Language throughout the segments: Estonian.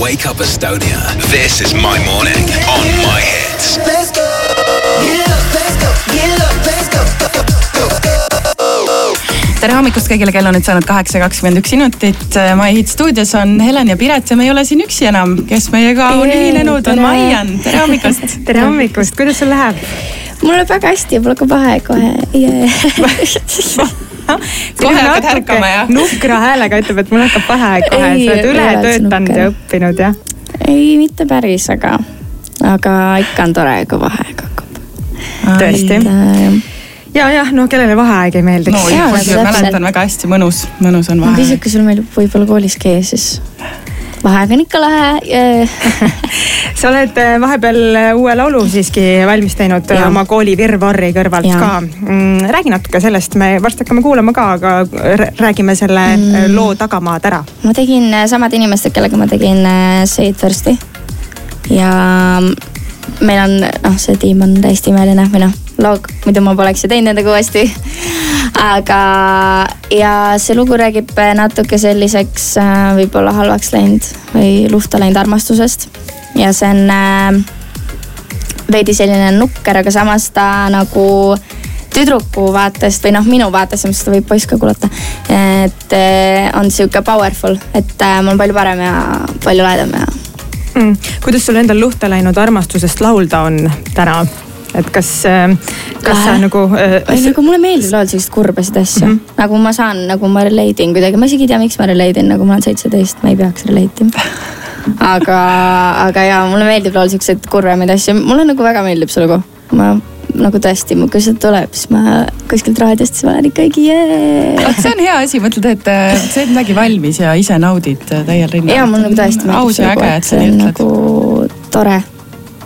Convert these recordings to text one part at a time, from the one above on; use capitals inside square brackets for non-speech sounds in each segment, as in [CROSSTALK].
Wake Up Estonia. This is my morning on my hits. Let's go. Get up, let's go. Get up, let's go. tere hommikust kõigile, kell on nüüd saanud kaheksa kakskümmend üks minutit. My Hit stuudios on Helen ja Piret ja me ei ole siin üksi enam, kes meiega on ühinenud, on. Maian, tere hommikust. [LAUGHS] tere hommikust, kuidas sul läheb? mul läheb väga hästi ja mul hakkab vaheaeg kohe yeah. [LAUGHS] [LAUGHS] [LAUGHS] kohe hakkad ärkama ja nukra häälega ütleb, et mul hakkab vaheaeg kohe, Ei, sa oled üle ei ole üldse töötanud nukker. ja õppinud jah? ei, mitte päris, aga, aga ikka on tore, kui vaheaeg hakkab. tõesti. äh, ja, jah, no kellele vaheaeg ei meeldiks no mäletan väga hästi, mõnus, mõnus on ma vahe küsin, kui sul meeldib võib-olla koolis käia, siis vaheaeg on ikka lahe [LAUGHS] sa oled äh, vahepeal äh, uue laulu siiski valmis teinud äh, Jaa. oma kooli virvarri kõrvalt Jaa. ka mm,. räägi natuke sellest, me varsti hakkame kuulama ka, aga räägime selle mm. loo tagamaad ära. ma tegin samade inimestega, kellega ma tegin Say It First'i. ja meil on, noh, see tiim on täiesti imeline või noh, loog, muidu ma poleks ju teinud nendega uuesti. aga, ja see lugu räägib äh, natuke selliseks äh, võib-olla halvaks läinud või luhta läinud armastusest. ja see on äh, veidi selline nukker, aga samas ta nagu tüdruku vaatest või noh, minu vaatest, sest seda võib poiss ka kuulata. et on sihuke powerful, et mul palju parem ja palju lahedam ja mm.. kuidas sul endal luhta läinud armastusest laulda on täna? Et kas, kas sa Lahe. nagu äh, ei nagu mulle meeldib laulda selliseid kurbasid asju mm. -hmm. nagu ma saan, nagu ma relate in kuidagi, ma isegi ei tea, miks ma relate in, nagu ma olen seitseteist, ma ei peaks relate ima. aga, aga jaa, mulle meeldib laulda siukseid kurvemaid asju, mulle nagu väga meeldib see lugu. ma nagu tõesti, kui see tuleb, siis ma kuskilt raadiost, siis ma olen ikkagi jee. see on hea asi, mõtled, et äh, sa teed midagi valmis ja ise naudid äh, täiel rinnal. ja mul nagu tõesti meeldib aus ja äge, et sa nii on ütled. nagu tore.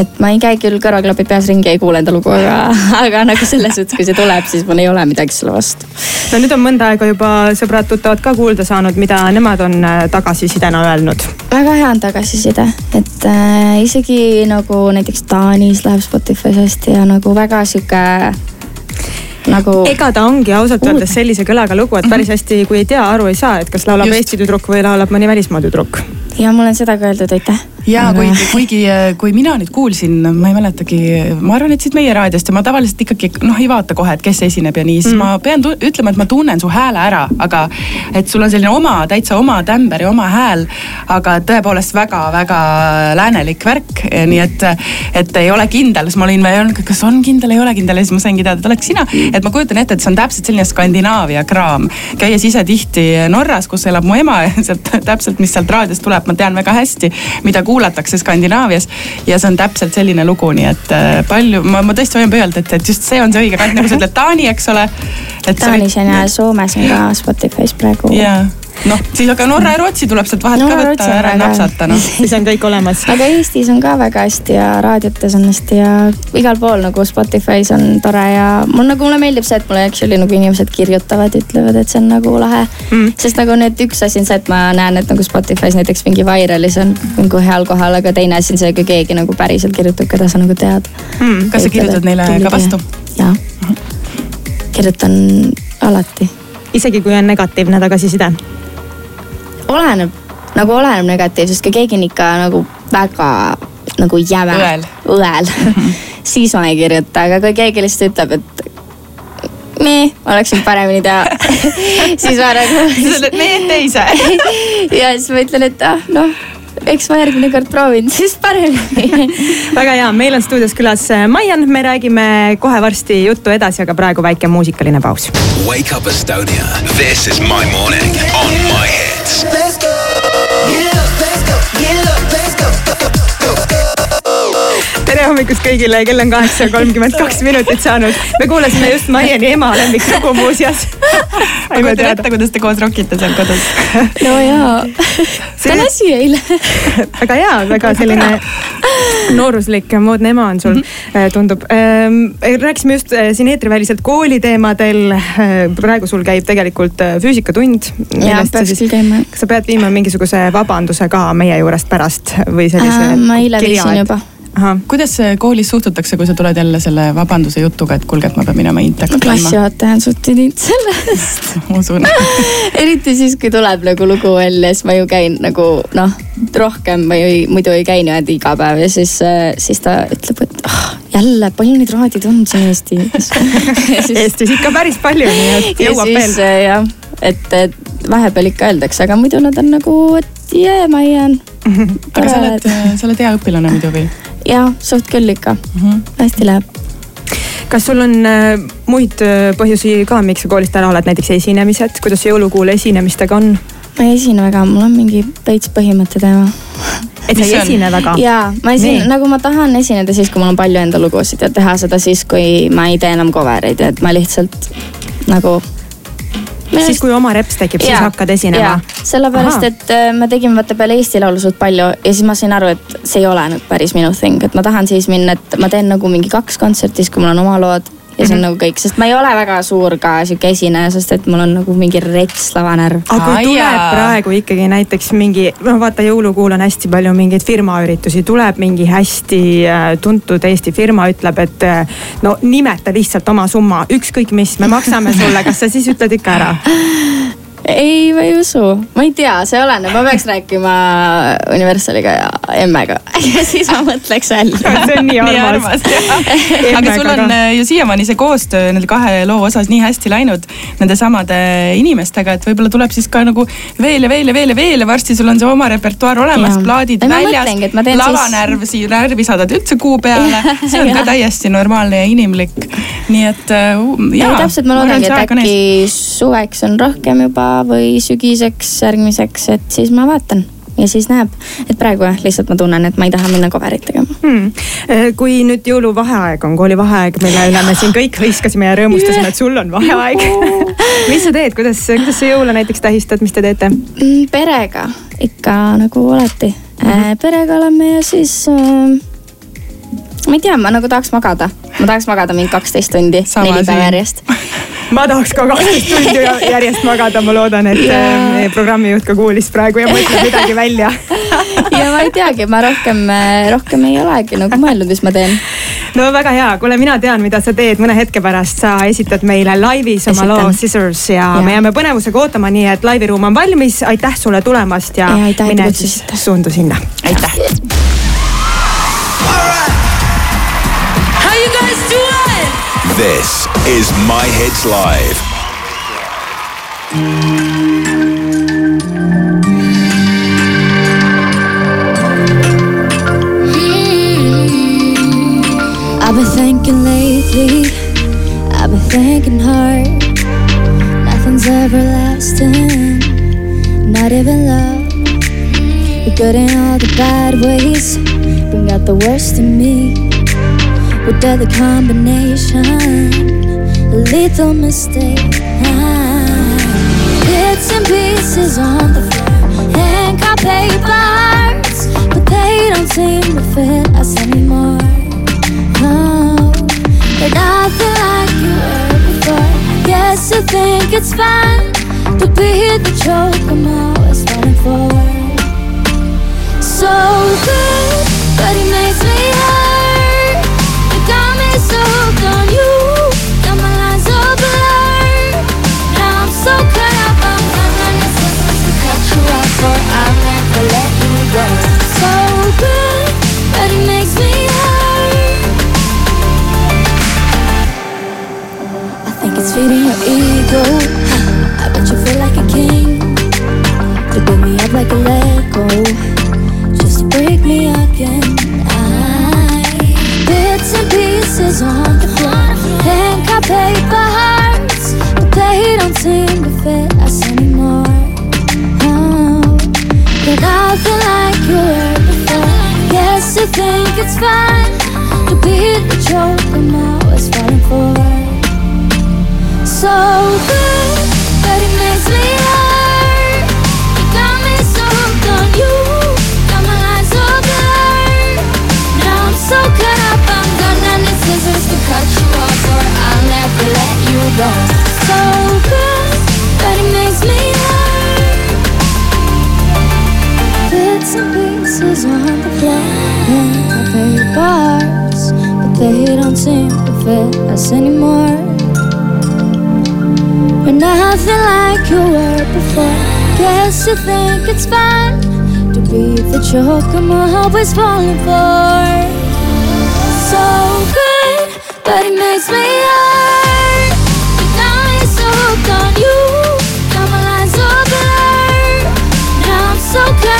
Et ma ei käi küll kõrvaklapid peas ringi, ei kuule enda lugu, aga, [LAUGHS] aga nagu selles suhtes, kui see tuleb, siis mul ei ole midagi selle vastu. no nüüd on mõnda aega juba sõbrad-tuttavad ka kuulda saanud, mida nemad on äh, tagasisidena öelnud. väga hea on tagasiside, et äh, isegi nagu näiteks Taanis läheb Spotify's hästi ja nagu väga sihuke nagu. ega ta ongi ausalt öeldes sellise kõlaga lugu, et päris hästi, kui ei tea, aru ei saa, et kas laulab Just. Eesti tüdruk või laulab mõni välismaa tüdruk. ja mul on seda ka öeldud, aitäh. Ja kuigi, kuigi, kui mina nüüd kuulsin, ma ei mäletagi, ma arvan, et siit meie raadiost ja ma tavaliselt ikkagi noh, ei vaata kohe, et kes esineb ja nii, siis mm. ma pean ütlema, et ma tunnen su hääle ära, aga et sul on selline oma, täitsa oma tämber ja oma hääl, aga tõepoolest väga-väga läänelik värk, nii et, et ei ole kindel, siis ma olin veel, kas on kindel, ei ole kindel? Ja siis ma saingi teada, et oleks sina, et ma kujutan ette, et see on täpselt selline Skandinaavia kraam, käies ise tihti Norras, kus elab mu ema ja [LAUGHS] sealt täpselt, mis sealt raadiost tuleb, ma tean väga hästi, mida kuulatakse Skandinaavias ja see on täpselt selline lugu, nii et äh, palju, ma, ma tõesti hoian pöialt, et, et just see on see õige kant, nagu sa ütled, Taani, eks ole. Taanis on ja Soomes on ka Spotify's praegu. jaa, noh siis aga Norra ja Rootsi tuleb sealt vahelt Norra, ka võtta ära hea. napsata noh. siis on kõik olemas. aga Eestis on ka väga hästi ja raadiotes on hästi ja igal pool nagu Spotify's on tore ja mul nagu mulle meeldib see, et mulle actually nagu inimesed kirjutavad, ütlevad, et see on nagu lahe mm.. sest nagu nüüd üks asi on see, et ma näen, et nagu Spotify's näiteks mingi Viral'is on nagu heal kohal, aga teine asi on see, kui keegi nagu päriselt kirjutab, keda sa nagu tead Hmm, kas sa kirjutad neile ka vastu? jaa, kirjutan alati isegi kui on negatiivne tagasiside. oleneb, nagu oleneb negatiivsest, kui keegi on ikka nagu väga nagu jäme Õel., õel, [LAUGHS] siis ma ei kirjuta, aga kui keegi lihtsalt ütleb, et nii, oleks võinud paremini teha, [LAUGHS] siis ma nagu. sa ütled meie teise. ja siis ma ütlen, et ah noh, eks ma järgmine kord proovin siis paremini. [LAUGHS] väga hea, meil on stuudios külas äh, Maian, me räägime kohe varsti juttu edasi, aga praegu väike muusikaline paus. Wake Up Estonia. This is my morning on my hits. Let's go. Up, let's go. Up, let's go. Tere hommikust kõigile, kell on kaheksa kolmkümmend kaks minutit saanud. me kuulasime just Maiani ema lemmiklugu muuseas. [LAUGHS] ma kujutan ette, kuidas te koos rokite seal kodus. [LAUGHS] no jaa, see on asi eile. [LAUGHS] väga hea, väga selline nooruslik ja moodne ema on sul mm, -hmm. tundub. rääkisime just äh, siin eetriväliselt kooliteemadel. praegu sul käib tegelikult äh, füüsikatund. Kas sa pead viima mingisuguse vabanduse ka meie juurest pärast või sellise ma eile viisin juba. ahah, kuidas äh, koolis suhtutakse, kui sa tuled jälle selle vabanduse jutuga, et kuulge, et ma pean minema intekat andma? klassijuhataja on suht tüdinud sellest. [LAUGHS] ma usun. [LAUGHS] eriti siis, kui tuleb nagu lugu välja, siis ma ju käin nagu noh, rohkem ma ju ei, muidu ei käi niimoodi iga päev ja siis, siis ta ütleb, et oh, jälle palju neid raadid on siin Eestis. [LAUGHS] Eestis ikka päris palju, nii et jõuab siis veel. äh, jah, et, et vahepeal ikka öeldakse, aga muidu nad on nagu, et jee, ma jään. aga sa oled, sa oled hea õpilane muidu või? jah, suht küll ikka, hästi läheb. kas sul on äh, muid äh, põhjusi ka, miks sa koolist ära oled, näiteks esinemised, kuidas jõulukuul esinemistega on? ma ei esine väga, mul on mingi veits põhimõtte teema. et sa ei esine väga? ja ma esinen, nagu ma tahan esineda siis, kui mul on palju enda lugusid ja teha seda siis, kui ma ei tee enam cover eid, et ma lihtsalt nagu. siis, kui oma reps tekib, siis hakkad esinema? sellepärast, et äh, ma tegin vaata peale Eesti Laulu suht palju ja siis ma sain aru, et see ei ole nüüd päris minu thing, et ma tahan siis minna, et ma teen nagu mingi kaks kontserti, siis kui mul on oma lood ja see on nagu kõik, sest ma ei ole väga suur ka sihuke esineja, sest et mul on nagu mingi rets lavanärv. aga kui tuleb praegu ikkagi näiteks mingi, no vaata, jõulukuul on hästi palju mingeid firmaüritusi, tuleb mingi hästi äh, tuntud Eesti firma, ütleb, et äh, no nimeta lihtsalt oma summa, ükskõik mis, me maksame sulle, kas sa siis ütled ikka ära? [LAUGHS] ei, ma ei usu, ma ei tea, see oleneb, ma peaks rääkima Universaliga ja emmega [LAUGHS] ja siis ma mõtleks välja. see on nii armas. [LAUGHS] aga sul on äh, ju siiamaani see koostöö nende kahe loo osas nii hästi läinud nende samade inimestega, et võib-olla tuleb siis ka nagu veel ja veel ja veel ja veel ja varsti sul on see oma repertuaar olemas plaadid Ei, ma väljas mõtlengi, et ma, teen siis- lavanärv siis..., närvi saadad üldse kuu peale, [LAUGHS] see on ka täiesti normaalne ja inimlik. nii et ei jaa. täpselt, ma loodangi, et äkki suveks on rohkem juba või sügiseks järgmiseks, et siis ma vaatan ja siis näeb, et praegu jah, lihtsalt ma tunnen, et ma ei taha minna cover'it tegema. Hmm. kui nüüd jõuluvaheaeg on, koolivaheaeg, mille üle me siin kõik hõiskasime ja rõõmustasime, et sul on vaheaeg. mis sa teed, kuidas, kuidas sa jõule näiteks tähistad, mis te teete? Mm, perega ikka nagu alati mm. -hmm. perega oleme ja siis äh, ma ei tea, ma nagu tahaks magada, ma tahaks magada mingi kaksteist tundi, neli päeva järjest. [LAUGHS] ma tahaks ka kaksteist tundi [LAUGHS] järjest magada, ma loodan, et Jaa. äh, meie programmijuht ka kuulis praegu ja mõtleb midagi välja. [LAUGHS] ja ma ei teagi, ma rohkem, rohkem ei olegi nagu mõelnud, mis ma teen. no väga hea, kuule, mina tean, mida sa teed, mõne hetke pärast sa esitad meile laivis oma Esitan. loo Scissors ja, ja me jääme põnevusega ootama, nii et laiviruum on valmis, aitäh sulle tulemast ja, Ja aitäh, mine siis suundu sinna. aitäh. This is My Hits Live. Hmm. I've been thinking lately, I've been thinking hard. Nothing's everlasting, not even love. You're good in all the bad ways, bring out the worst in me. With deadly combination, a lethal mistake. Bits and pieces on the floor, and caught paper but they don't seem to fit us anymore. No, they're nothing like you were before. Guess you think it's fun to be the joke I'm always falling for. So good, but it makes me ego. I bet you feel like a king. To me up like a Lego. Just break me again. I bits and pieces on the floor. Paper hearts. But they don't seem to fit us anymore. Oh, like you were before. You think it's fun to be the joke I'm always falling for. So good, but it makes me hurt. You got me so hooked on you, got my lines so blurred. Now I'm so caught up, I'm gonna need scissors to cut you off, or I'll never let you go. So good, but it makes me hurt. Bits and pieces on the floor, and my paper they don't seem to fit us anymore. like you were before. Guess you think it's fun to be the joke I'm always falling for. So good, but it makes me hurt. And now I'm so hooked on you. got my eyes are blurred. Now I'm so glad.